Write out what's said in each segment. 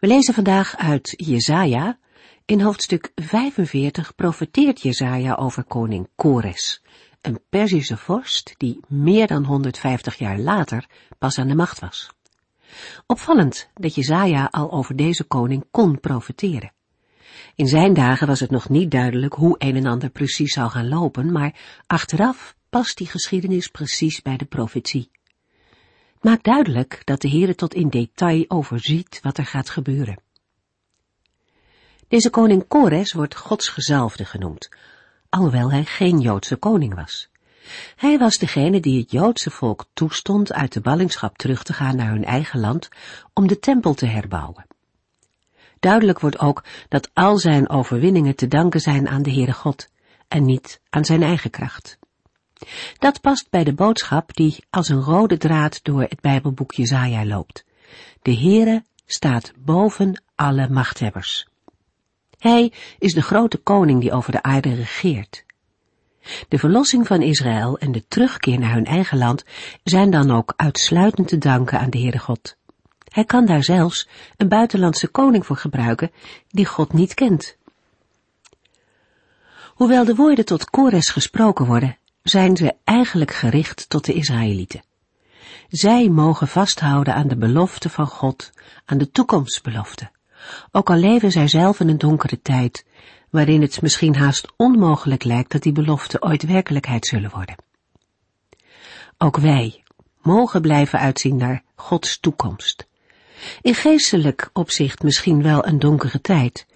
We lezen vandaag uit Jezaja. In hoofdstuk 45 profeteert Jezaja over koning Kores, een Perzische vorst die meer dan 150 jaar later pas aan de macht was. Opvallend dat Jezaja al over deze koning kon profeteren. In zijn dagen was het nog niet duidelijk hoe een en ander precies zou gaan lopen, maar achteraf past die geschiedenis precies bij de profetie. Maakt duidelijk dat de Heere tot in detail overziet wat er gaat gebeuren. Deze koning Kores wordt Gods gezalfde genoemd, alhoewel hij geen Joodse koning was. Hij was degene die het Joodse volk toestond uit de ballingschap terug te gaan naar hun eigen land om de tempel te herbouwen. Duidelijk wordt ook dat al zijn overwinningen te danken zijn aan de Heere God en niet aan zijn eigen kracht. Dat past bij de boodschap die als een rode draad door het Bijbelboek Jezaja loopt. De Heere staat boven alle machthebbers. Hij is de grote koning die over de aarde regeert. De verlossing van Israël en de terugkeer naar hun eigen land zijn dan ook uitsluitend te danken aan de Heere God. Hij kan daar zelfs een buitenlandse koning voor gebruiken die God niet kent. Hoewel de woorden tot Kores gesproken worden, zijn ze eigenlijk gericht tot de Israëlieten. Zij mogen vasthouden aan de belofte van God, aan de toekomstbelofte. Ook al leven zij zelf in een donkere tijd, waarin het misschien haast onmogelijk lijkt dat die beloften ooit werkelijkheid zullen worden. Ook wij mogen blijven uitzien naar Gods toekomst. In geestelijk opzicht misschien wel een donkere tijd,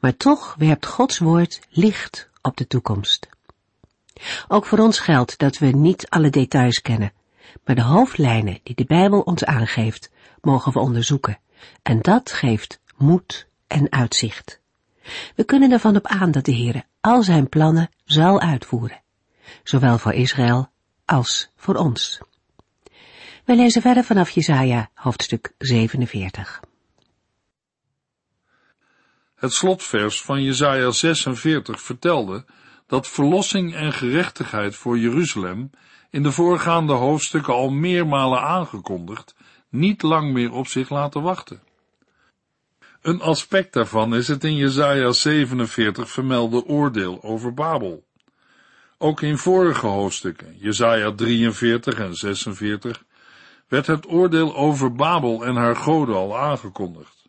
maar toch werpt Gods woord licht op de toekomst. Ook voor ons geldt dat we niet alle details kennen, maar de hoofdlijnen die de Bijbel ons aangeeft, mogen we onderzoeken. En dat geeft moed en uitzicht. We kunnen ervan op aan dat de Heer al zijn plannen zal uitvoeren, zowel voor Israël als voor ons. Wij lezen verder vanaf Jesaja, hoofdstuk 47. Het slotvers van Jesaja 46 vertelde dat verlossing en gerechtigheid voor Jeruzalem in de voorgaande hoofdstukken al meermalen aangekondigd, niet lang meer op zich laten wachten. Een aspect daarvan is het in Jesaja 47 vermelde oordeel over Babel. Ook in vorige hoofdstukken, Jesaja 43 en 46, werd het oordeel over Babel en haar goden al aangekondigd.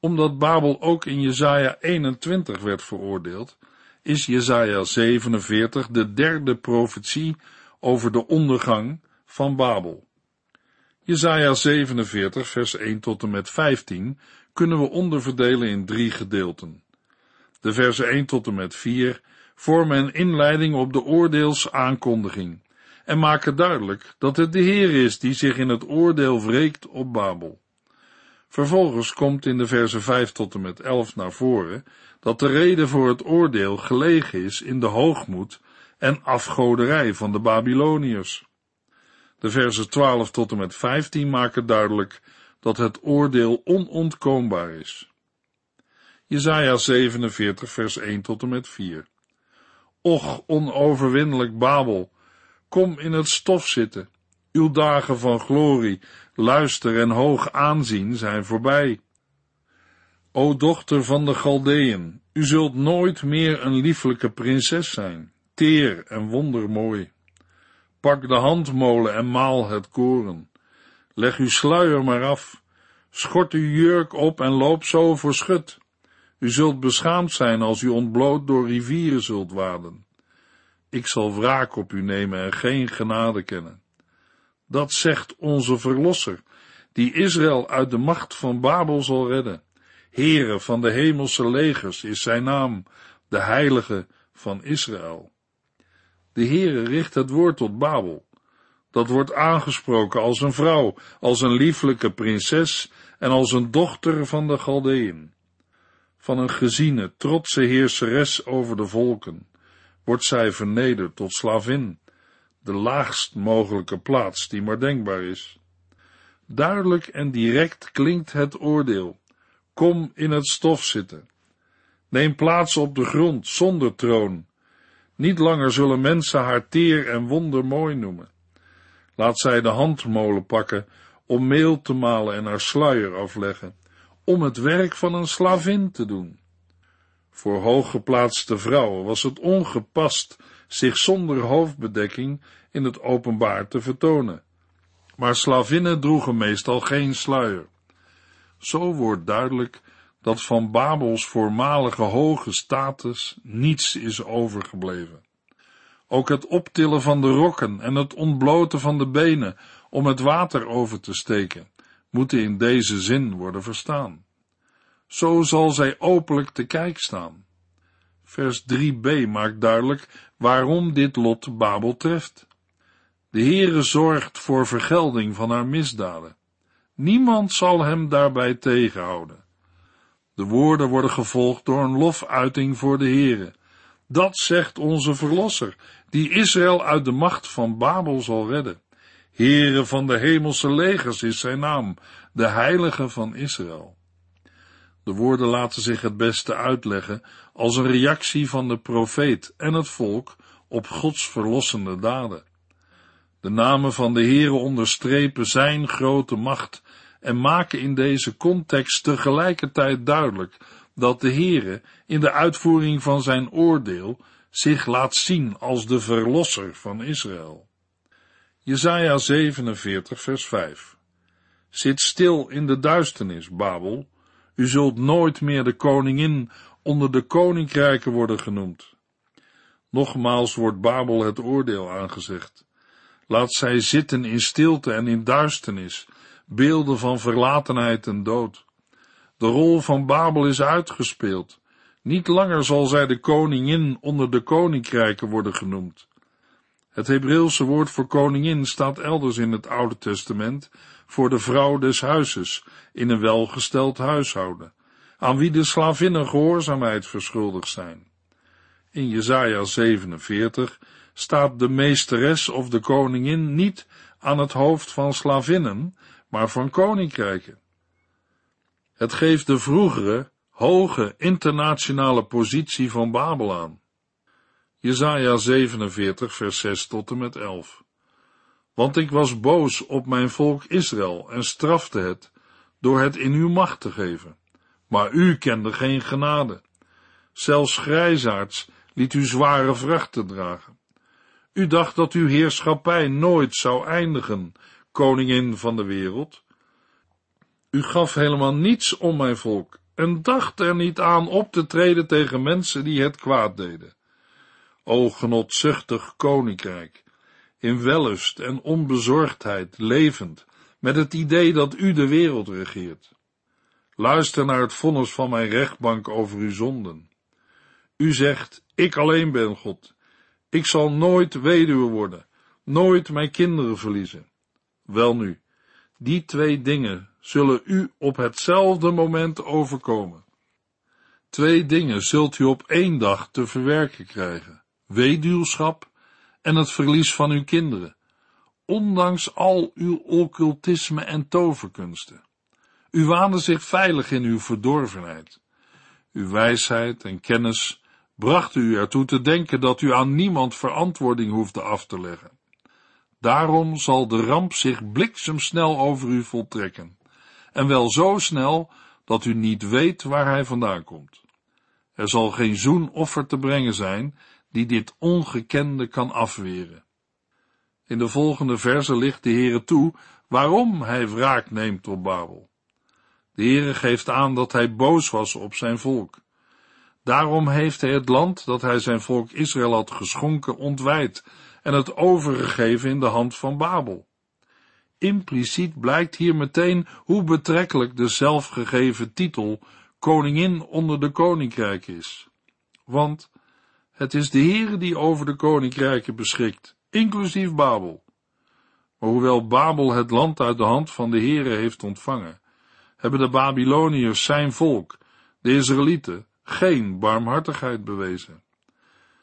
Omdat Babel ook in Jesaja 21 werd veroordeeld, is Jesaja 47 de derde profetie over de ondergang van Babel. Jesaja 47 vers 1 tot en met 15 kunnen we onderverdelen in drie gedeelten. De versen 1 tot en met 4 vormen een inleiding op de oordeelsaankondiging en maken duidelijk dat het de Heer is die zich in het oordeel wreekt op Babel. Vervolgens komt in de versen 5 tot en met 11 naar voren dat de reden voor het oordeel gelegen is in de hoogmoed en afgoderij van de Babyloniërs. De versen 12 tot en met 15 maken duidelijk dat het oordeel onontkoombaar is. Jesaja 47 vers 1 tot en met 4 Och, onoverwinnelijk Babel, kom in het stof zitten. Uw dagen van glorie, luister en hoog aanzien zijn voorbij. O dochter van de Galdeën, u zult nooit meer een lieflijke prinses zijn, teer en wondermooi. Pak de handmolen en maal het koren. Leg uw sluier maar af, schort uw jurk op en loop zo voor schut. U zult beschaamd zijn als u ontbloot door rivieren zult waden. Ik zal wraak op u nemen en geen genade kennen. Dat zegt onze Verlosser, die Israël uit de macht van Babel zal redden. Heere van de hemelse legers is zijn naam, de heilige van Israël. De Heere richt het woord tot Babel. Dat wordt aangesproken als een vrouw, als een lieflijke prinses en als een dochter van de Galdeën. Van een geziene, trotse heerseres over de volken, wordt zij vernederd tot slavin, de laagst mogelijke plaats die maar denkbaar is. Duidelijk en direct klinkt het oordeel. Kom in het stof zitten. Neem plaats op de grond zonder troon. Niet langer zullen mensen haar teer en wondermooi noemen. Laat zij de handmolen pakken om meel te malen en haar sluier afleggen, om het werk van een slavin te doen. Voor hooggeplaatste vrouwen was het ongepast zich zonder hoofdbedekking in het openbaar te vertonen. Maar slavinnen droegen meestal geen sluier. Zo wordt duidelijk dat van Babels voormalige hoge status niets is overgebleven. Ook het optillen van de rokken en het ontbloten van de benen om het water over te steken, moeten in deze zin worden verstaan. Zo zal zij openlijk te kijk staan. Vers 3b maakt duidelijk waarom dit lot Babel treft. De Heere zorgt voor vergelding van haar misdaden. Niemand zal hem daarbij tegenhouden. De woorden worden gevolgd door een lofuiting voor de Heere. Dat zegt onze Verlosser, die Israël uit de macht van Babel zal redden. Heere van de hemelse legers is zijn naam, de Heilige van Israël. De woorden laten zich het beste uitleggen als een reactie van de profeet en het volk op Gods verlossende daden. De namen van de Heere onderstrepen zijn grote macht en maken in deze context tegelijkertijd duidelijk dat de Heere in de uitvoering van zijn oordeel zich laat zien als de verlosser van Israël. Jesaja 47 vers 5 Zit stil in de duisternis, Babel, u zult nooit meer de koningin onder de koninkrijken worden genoemd. Nogmaals wordt Babel het oordeel aangezegd. Laat zij zitten in stilte en in duisternis, beelden van verlatenheid en dood. De rol van Babel is uitgespeeld. Niet langer zal zij de koningin onder de koninkrijken worden genoemd. Het Hebreeuwse woord voor koningin staat elders in het Oude Testament voor de vrouw des huizes in een welgesteld huishouden, aan wie de slavinnen gehoorzaamheid verschuldigd zijn. In Jesaja 47 staat de meesteres of de koningin niet aan het hoofd van slavinnen, maar van koninkrijken. Het geeft de vroegere, hoge internationale positie van Babel aan. Jesaja 47 vers 6 tot en met 11 Want ik was boos op mijn volk Israël en strafte het, door het in uw macht te geven. Maar u kende geen genade. Zelfs grijzaards liet u zware vrachten dragen. U dacht dat uw heerschappij nooit zou eindigen, koningin van de wereld. U gaf helemaal niets om mijn volk en dacht er niet aan op te treden tegen mensen die het kwaad deden. O genotzuchtig koninkrijk, in wellust en onbezorgdheid levend, met het idee dat u de wereld regeert. Luister naar het vonnis van mijn rechtbank over uw zonden. U zegt, ik alleen ben God. Ik zal nooit weduwe worden, nooit mijn kinderen verliezen. Welnu, die twee dingen zullen u op hetzelfde moment overkomen. Twee dingen zult u op één dag te verwerken krijgen: weduwschap en het verlies van uw kinderen, ondanks al uw occultisme en toverkunsten. U waande zich veilig in uw verdorvenheid. Uw wijsheid en kennis brachten u ertoe te denken dat u aan niemand verantwoording hoefde af te leggen. Daarom zal de ramp zich bliksemsnel over u voltrekken, en wel zo snel dat u niet weet waar hij vandaan komt. Er zal geen zoenoffer te brengen zijn die dit ongekende kan afweren. In de volgende verse ligt de Heere toe waarom hij wraak neemt op Babel. De Heere geeft aan dat hij boos was op zijn volk. Daarom heeft hij het land dat hij zijn volk Israël had geschonken ontwijd en het overgegeven in de hand van Babel. Impliciet blijkt hier meteen hoe betrekkelijk de zelfgegeven titel koningin onder de koninkrijken is. Want het is de Heere die over de koninkrijken beschikt, inclusief Babel. Maar hoewel Babel het land uit de hand van de Heere heeft ontvangen, hebben de Babyloniërs zijn volk, de Israëlieten, geen barmhartigheid bewezen.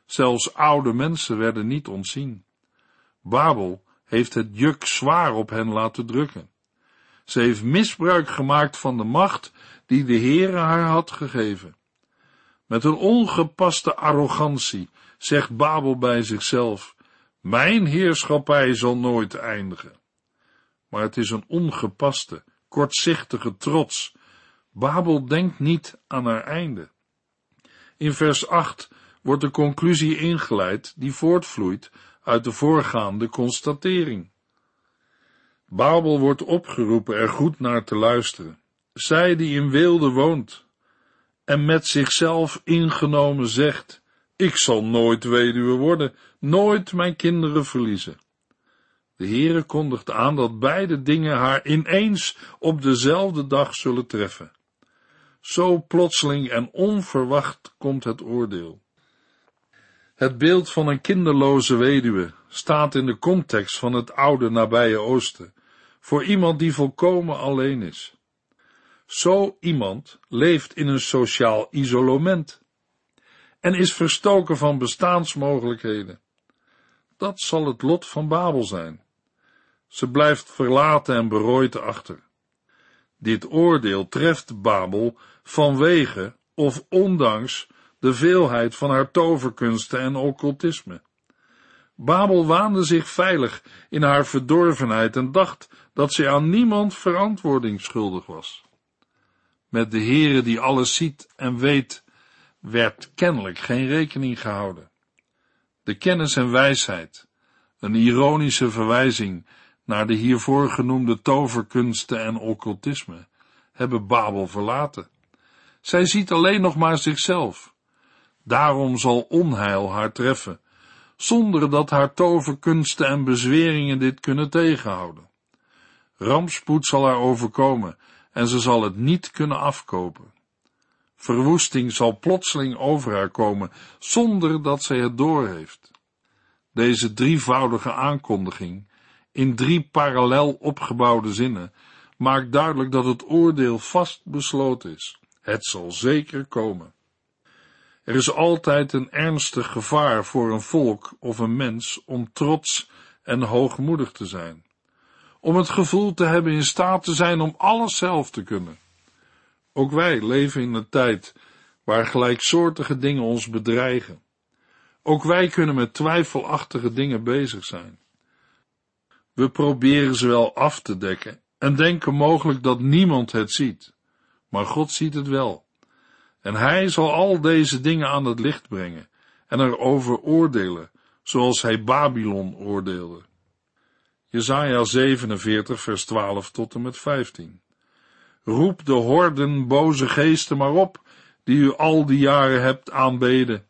Zelfs oude mensen werden niet ontzien. Babel heeft het juk zwaar op hen laten drukken. Ze heeft misbruik gemaakt van de macht die de Heere haar had gegeven. Met een ongepaste arrogantie zegt Babel bij zichzelf, mijn heerschappij zal nooit eindigen. Maar het is een ongepaste, kortzichtige trots. Babel denkt niet aan haar einde. In vers 8 wordt de conclusie ingeleid die voortvloeit uit de voorgaande constatering. Babel wordt opgeroepen er goed naar te luisteren. Zij die in weelde woont en met zichzelf ingenomen zegt, ik zal nooit weduwe worden, nooit mijn kinderen verliezen. De Heere kondigt aan dat beide dingen haar ineens op dezelfde dag zullen treffen. Zo plotseling en onverwacht komt het oordeel. Het beeld van een kinderloze weduwe staat in de context van het oude nabije Oosten, voor iemand die volkomen alleen is. Zo iemand leeft in een sociaal isolement en is verstoken van bestaansmogelijkheden. Dat zal het lot van Babel zijn. Ze blijft verlaten en berooid achter. Dit oordeel treft Babel vanwege of ondanks de veelheid van haar toverkunsten en occultisme. Babel waande zich veilig in haar verdorvenheid en dacht dat zij aan niemand verantwoording schuldig was. Met de Heere die alles ziet en weet, werd kennelijk geen rekening gehouden. De kennis en wijsheid, een ironische verwijzing naar de hiervoor genoemde toverkunsten en occultisme, hebben Babel verlaten. Zij ziet alleen nog maar zichzelf. Daarom zal onheil haar treffen, zonder dat haar toverkunsten en bezweringen dit kunnen tegenhouden. Rampspoed zal haar overkomen en ze zal het niet kunnen afkopen. Verwoesting zal plotseling over haar komen, zonder dat zij het doorheeft. Deze drievoudige aankondiging, in drie parallel opgebouwde zinnen, maakt duidelijk dat het oordeel vast besloten is. Het zal zeker komen. Er is altijd een ernstig gevaar voor een volk of een mens om trots en hoogmoedig te zijn. Om het gevoel te hebben in staat te zijn om alles zelf te kunnen. Ook wij leven in een tijd waar gelijksoortige dingen ons bedreigen. Ook wij kunnen met twijfelachtige dingen bezig zijn. We proberen ze wel af te dekken en denken mogelijk dat niemand het ziet, maar God ziet het wel. En hij zal al deze dingen aan het licht brengen en erover oordelen, zoals hij Babylon oordeelde. Jesaja 47 vers 12 tot en met 15. Roep de horden boze geesten maar op, die u al die jaren hebt aanbeden.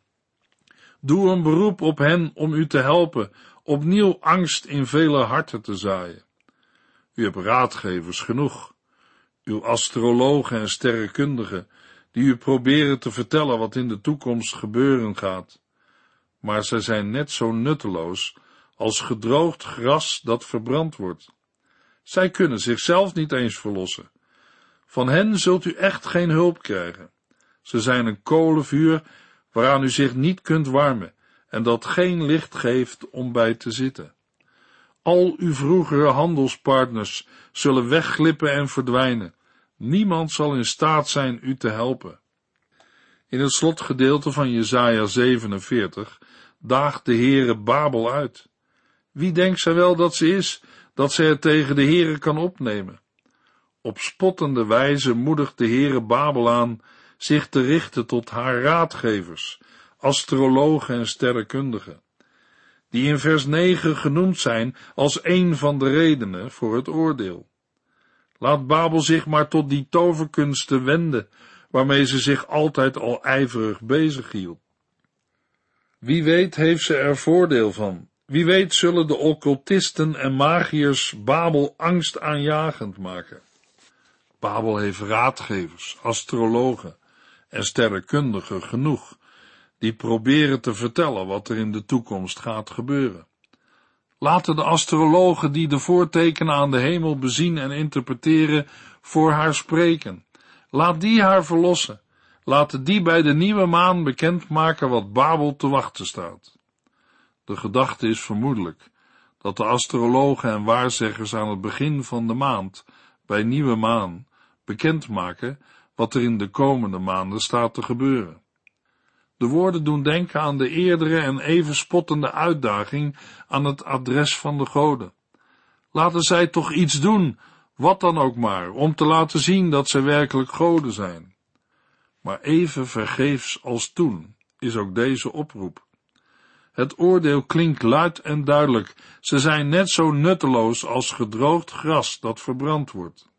Doe een beroep op hen om u te helpen, opnieuw angst in vele harten te zaaien. U hebt raadgevers genoeg, uw astrologen en sterrenkundigen, die u proberen te vertellen wat in de toekomst gebeuren gaat. Maar zij zijn net zo nutteloos als gedroogd gras dat verbrand wordt. Zij kunnen zichzelf niet eens verlossen. Van hen zult u echt geen hulp krijgen. Ze zijn een kolenvuur waaraan u zich niet kunt warmen en dat geen licht geeft om bij te zitten. Al uw vroegere handelspartners zullen wegglippen en verdwijnen. Niemand zal in staat zijn u te helpen. In het slotgedeelte van Jesaja 47 daagt de Heere Babel uit. Wie denkt zij wel dat ze is, dat zij het tegen de Heere kan opnemen? Op spottende wijze moedigt de Heere Babel aan zich te richten tot haar raadgevers, astrologen en sterrenkundigen, die in vers 9 genoemd zijn als een van de redenen voor het oordeel. Laat Babel zich maar tot die toverkunsten wenden, waarmee ze zich altijd al ijverig bezig hield. Wie weet heeft ze er voordeel van. Wie weet zullen de occultisten en magiërs Babel angstaanjagend maken. Babel heeft raadgevers, astrologen en sterrenkundigen genoeg, die proberen te vertellen wat er in de toekomst gaat gebeuren. Laten de astrologen die de voortekenen aan de hemel bezien en interpreteren, voor haar spreken. Laat die haar verlossen. laten die bij de nieuwe maan bekendmaken wat Babel te wachten staat. De gedachte is vermoedelijk dat de astrologen en waarzeggers aan het begin van de maand, bij nieuwe maan, bekendmaken wat er in de komende maanden staat te gebeuren. De woorden doen denken aan de eerdere en even spottende uitdaging aan het adres van de goden. Laten zij toch iets doen, wat dan ook maar, om te laten zien dat ze werkelijk goden zijn. Maar even vergeefs als toen is ook deze oproep. Het oordeel klinkt luid en duidelijk. Ze zijn net zo nutteloos als gedroogd gras dat verbrand wordt.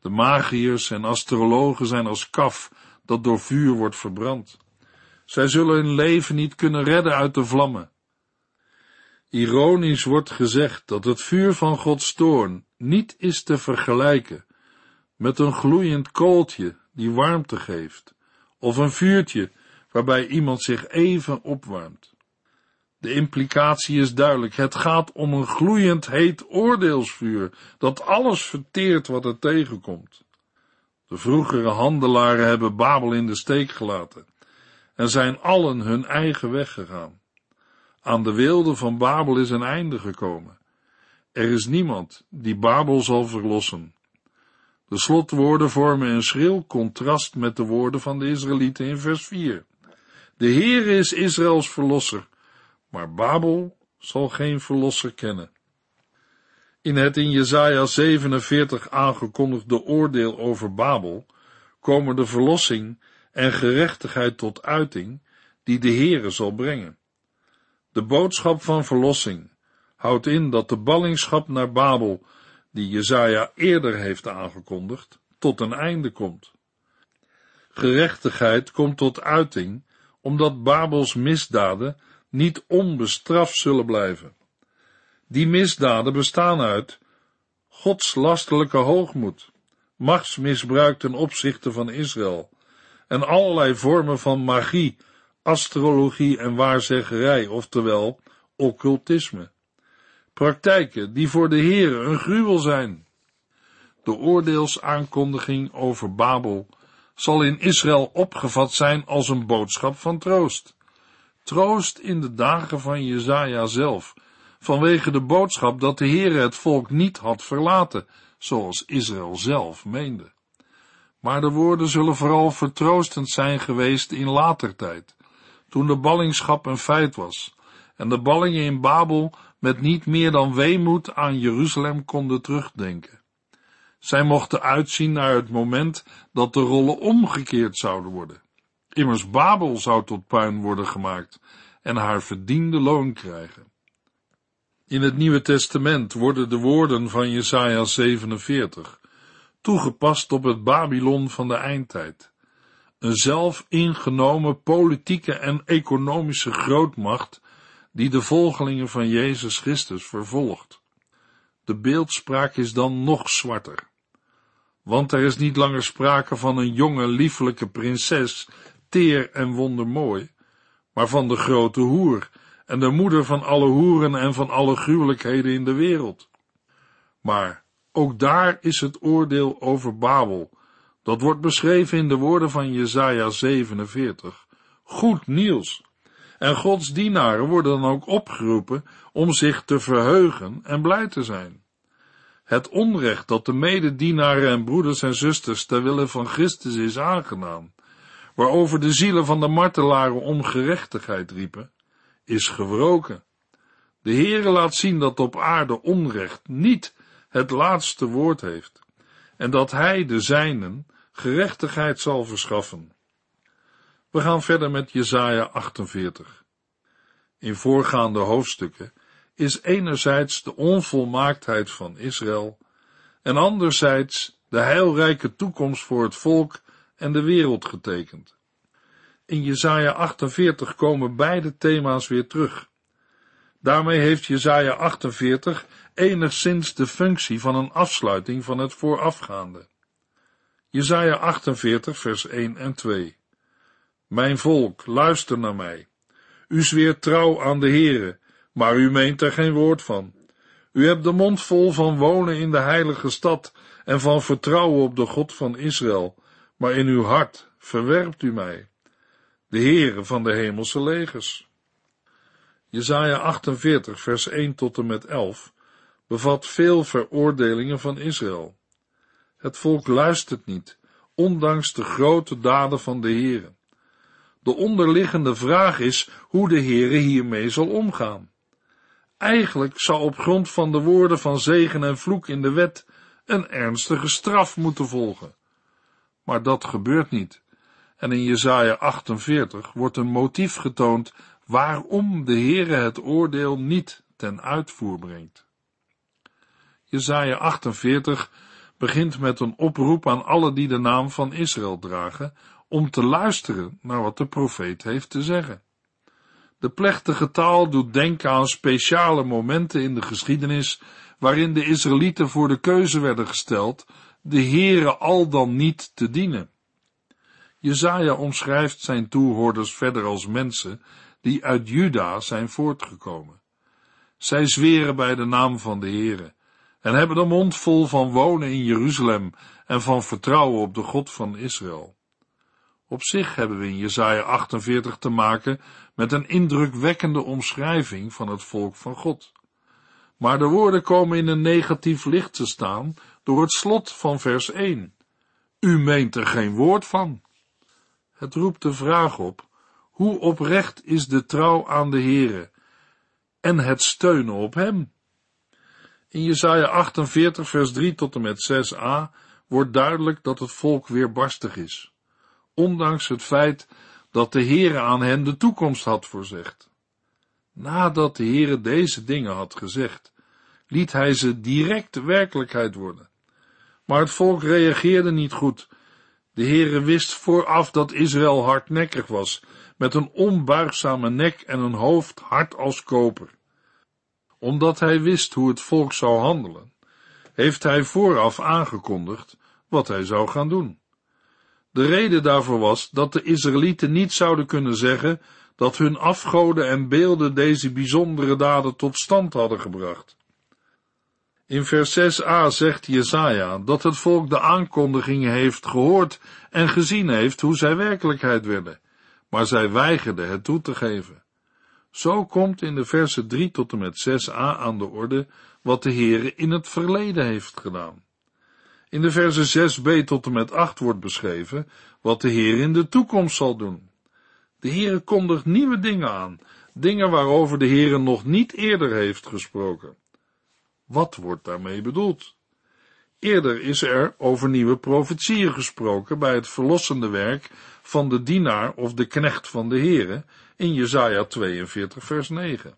De magiërs en astrologen zijn als kaf dat door vuur wordt verbrand. Zij zullen hun leven niet kunnen redden uit de vlammen. Ironisch wordt gezegd dat het vuur van Gods toorn niet is te vergelijken met een gloeiend kooltje die warmte geeft, of een vuurtje waarbij iemand zich even opwarmt. De implicatie is duidelijk. Het gaat om een gloeiend heet oordeelsvuur dat alles verteert wat er tegenkomt. De vroegere handelaren hebben Babel in de steek gelaten en zijn allen hun eigen weg gegaan. Aan de wilde van Babel is een einde gekomen. Er is niemand die Babel zal verlossen. De slotwoorden vormen een schril contrast met de woorden van de Israëlieten in vers 4. De Heer is Israëls verlosser, maar Babel zal geen verlosser kennen. In het in Jesaja 47 aangekondigde oordeel over Babel komen de verlossing en gerechtigheid tot uiting die de Heere zal brengen. De boodschap van verlossing houdt in dat de ballingschap naar Babel, die Jezaja eerder heeft aangekondigd, tot een einde komt. Gerechtigheid komt tot uiting omdat Babels misdaden niet onbestraft zullen blijven. Die misdaden bestaan uit Gods lastelijke hoogmoed, machtsmisbruik ten opzichte van Israël en allerlei vormen van magie, astrologie en waarzeggerij, oftewel occultisme. Praktijken die voor de Heere een gruwel zijn. De oordeelsaankondiging over Babel zal in Israël opgevat zijn als een boodschap van troost. Troost in de dagen van Jezaja zelf, vanwege de boodschap dat de Heere het volk niet had verlaten, zoals Israël zelf meende. Maar de woorden zullen vooral vertroostend zijn geweest in later tijd, toen de ballingschap een feit was en de ballingen in Babel met niet meer dan weemoed aan Jeruzalem konden terugdenken. Zij mochten uitzien naar het moment dat de rollen omgekeerd zouden worden. Immers Babel zou tot puin worden gemaakt en haar verdiende loon krijgen. In het Nieuwe Testament worden de woorden van Jesaja 47 toegepast op het Babylon van de eindtijd. Een zelf ingenomen politieke en economische grootmacht die de volgelingen van Jezus Christus vervolgt. De beeldspraak is dan nog zwarter. Want er is niet langer sprake van een jonge, liefelijke prinses, teer en wondermooi, maar van de grote hoer en de moeder van alle hoeren en van alle gruwelijkheden in de wereld. Maar ook daar is het oordeel over Babel, dat wordt beschreven in de woorden van Jesaja 47, goed nieuws. En Gods dienaren worden dan ook opgeroepen om zich te verheugen en blij te zijn. Het onrecht dat de mededienaren en broeders en zusters ter wille van Christus is aangedaan, waarover de zielen van de martelaren om gerechtigheid riepen, is gewroken. De Heere laat zien dat op aarde onrecht niet het laatste woord heeft en dat hij de zijnen gerechtigheid zal verschaffen. We gaan verder met Jesaja 48. In voorgaande hoofdstukken is enerzijds de onvolmaaktheid van Israël en anderzijds de heilrijke toekomst voor het volk en de wereld getekend. In Jesaja 48 komen beide thema's weer terug. Daarmee heeft Jesaja 48 enigszins de functie van een afsluiting van het voorafgaande. Jesaja 48 vers 1 en 2 Mijn volk, luister naar mij. U zweert trouw aan de Heere, maar u meent er geen woord van. U hebt de mond vol van wonen in de heilige stad en van vertrouwen op de God van Israël, maar in uw hart verwerpt u mij, de Heere van de hemelse legers. Jesaja 48 vers 1 tot en met 11 bevat veel veroordelingen van Israël. Het volk luistert niet, ondanks de grote daden van de Heere. De onderliggende vraag is hoe de Heere hiermee zal omgaan. Eigenlijk zou op grond van de woorden van zegen en vloek in de wet een ernstige straf moeten volgen. Maar dat gebeurt niet. En in Jesaja 48 wordt een motief getoond waarom de Heere het oordeel niet ten uitvoer brengt. Jesaja 48 begint met een oproep aan alle die de naam van Israël dragen, om te luisteren naar wat de profeet heeft te zeggen. De plechtige taal doet denken aan speciale momenten in de geschiedenis waarin de Israëlieten voor de keuze werden gesteld de Heere al dan niet te dienen. Jezaja omschrijft zijn toehoorders verder als mensen die uit Juda zijn voortgekomen. Zij zweren bij de naam van de Heere en hebben de mond vol van wonen in Jeruzalem en van vertrouwen op de God van Israël. Op zich hebben we in Jesaja 48 te maken met een indrukwekkende omschrijving van het volk van God. Maar de woorden komen in een negatief licht te staan door het slot van vers 1. U meent er geen woord van. Het roept de vraag op, hoe oprecht is de trouw aan de Heere en het steunen op hem? In Jesaja 48 vers 3 tot en met 6a wordt duidelijk dat het volk weerbarstig is, ondanks het feit dat de Heere aan hen de toekomst had voorzegd. Nadat de Heere deze dingen had gezegd, liet hij ze direct werkelijkheid worden. Maar het volk reageerde niet goed. De Heere wist vooraf dat Israël hardnekkig was, met een onbuigzame nek en een hoofd hard als koper. Omdat hij wist hoe het volk zou handelen, heeft hij vooraf aangekondigd wat hij zou gaan doen. De reden daarvoor was dat de Israëlieten niet zouden kunnen zeggen dat hun afgoden en beelden deze bijzondere daden tot stand hadden gebracht. In vers 6a zegt Jesaja dat het volk de aankondigingen heeft gehoord en gezien heeft hoe zij werkelijkheid werden, maar zij weigerden het toe te geven. Zo komt in de versen 3 tot en met 6a aan de orde wat de Heere in het verleden heeft gedaan. In de versen 6b tot en met 8 wordt beschreven wat de Heer in de toekomst zal doen. De Heere kondigt nieuwe dingen aan, dingen waarover de Heere nog niet eerder heeft gesproken. Wat wordt daarmee bedoeld? Eerder is er over nieuwe profetieën gesproken bij het verlossende werk van de dienaar of de knecht van de Heere in Jesaja 42 vers 9.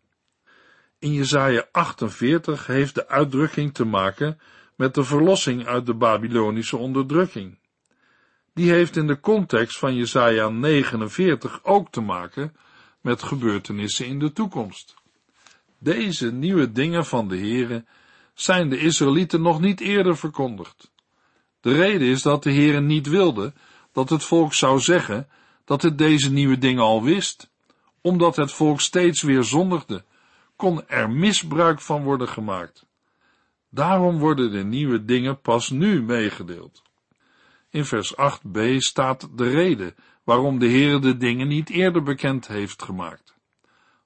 In Jesaja 48 heeft de uitdrukking te maken met de verlossing uit de Babylonische onderdrukking. Die heeft in de context van Jesaja 49 ook te maken met gebeurtenissen in de toekomst. Deze nieuwe dingen van de Heere zijn de Israëlieten nog niet eerder verkondigd. De reden is dat de Heere niet wilde dat het volk zou zeggen dat het deze nieuwe dingen al wist, omdat het volk steeds weer zondigde, kon er misbruik van worden gemaakt. Daarom worden de nieuwe dingen pas nu meegedeeld. In vers 8b staat de reden waarom de Heer de dingen niet eerder bekend heeft gemaakt.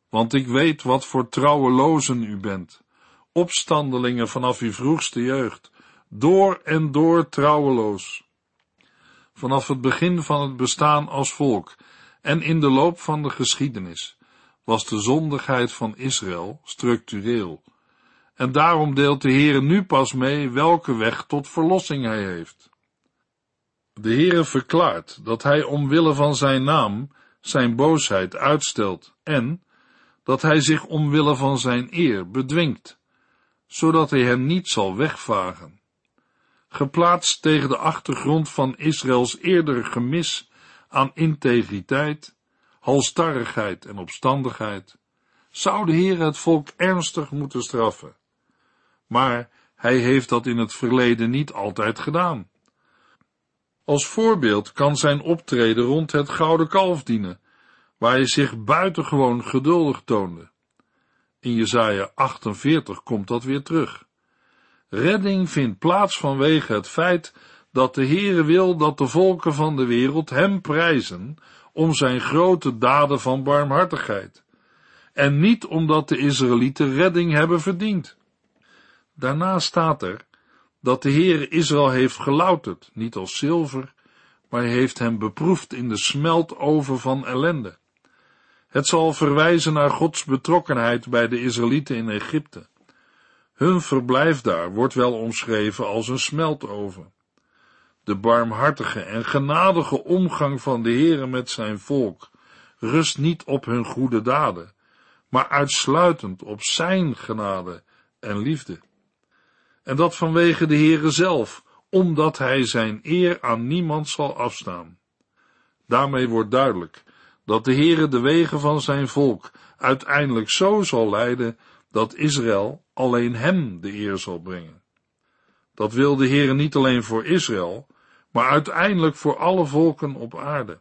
Want ik weet wat voor trouwelozen u bent, opstandelingen vanaf uw vroegste jeugd, door en door trouweloos. Vanaf het begin van het bestaan als volk en in de loop van de geschiedenis was de zondigheid van Israël structureel en daarom deelt de Heere nu pas mee welke weg tot verlossing hij heeft. De Heere verklaart dat hij omwille van zijn naam zijn boosheid uitstelt en dat hij zich omwille van zijn eer bedwingt, zodat hij hem niet zal wegvagen. Geplaatst tegen de achtergrond van Israëls eerdere gemis aan integriteit, halstarrigheid en opstandigheid, zou de Heer het volk ernstig moeten straffen maar hij heeft dat in het verleden niet altijd gedaan. Als voorbeeld kan zijn optreden rond het gouden kalf dienen, waar hij zich buitengewoon geduldig toonde. In Jesaja 48 komt dat weer terug. Redding vindt plaats vanwege het feit dat de Heere wil dat de volken van de wereld hem prijzen om zijn grote daden van barmhartigheid, en niet omdat de Israëlieten redding hebben verdiend. Daarna staat er dat de Heere Israël heeft gelouterd, niet als zilver, maar heeft hem beproefd in de smeltoven van ellende. Het zal verwijzen naar Gods betrokkenheid bij de Israëlieten in Egypte. Hun verblijf daar wordt wel omschreven als een smeltoven. De barmhartige en genadige omgang van de Heere met zijn volk rust niet op hun goede daden, maar uitsluitend op zijn genade en liefde. En dat vanwege de Heere zelf, omdat hij zijn eer aan niemand zal afstaan. Daarmee wordt duidelijk dat de Heere de wegen van zijn volk uiteindelijk zo zal leiden dat Israël alleen hem de eer zal brengen. Dat wil de Heere niet alleen voor Israël, maar uiteindelijk voor alle volken op aarde.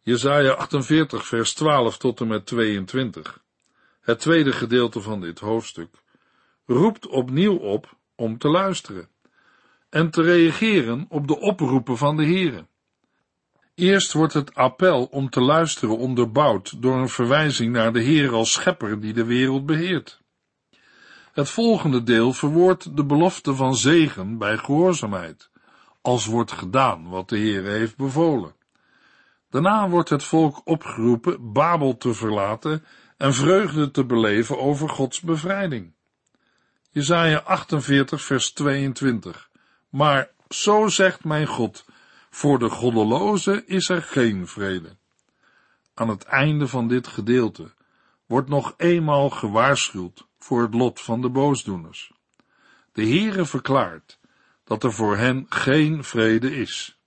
Jesaja 48 vers 12 tot en met 22, het tweede gedeelte van dit hoofdstuk, roept opnieuw op om te luisteren en te reageren op de oproepen van de Heere. Eerst wordt het appel om te luisteren onderbouwd door een verwijzing naar de Heer als schepper die de wereld beheert. Het volgende deel verwoordt de belofte van zegen bij gehoorzaamheid, als wordt gedaan wat de Heer heeft bevolen. Daarna wordt het volk opgeroepen Babel te verlaten en vreugde te beleven over Gods bevrijding. Jesaja 48 vers 22. Maar zo zegt mijn God, voor de goddeloze is er geen vrede. Aan het einde van dit gedeelte wordt nog eenmaal gewaarschuwd voor het lot van de boosdoeners. De Heere verklaart dat er voor hen geen vrede is.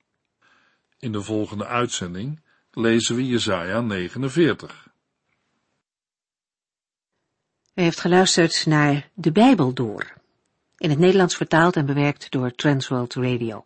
In de volgende uitzending lezen we Jesaja 49. U heeft geluisterd naar De Bijbel Door, in het Nederlands vertaald en bewerkt door Transworld Radio.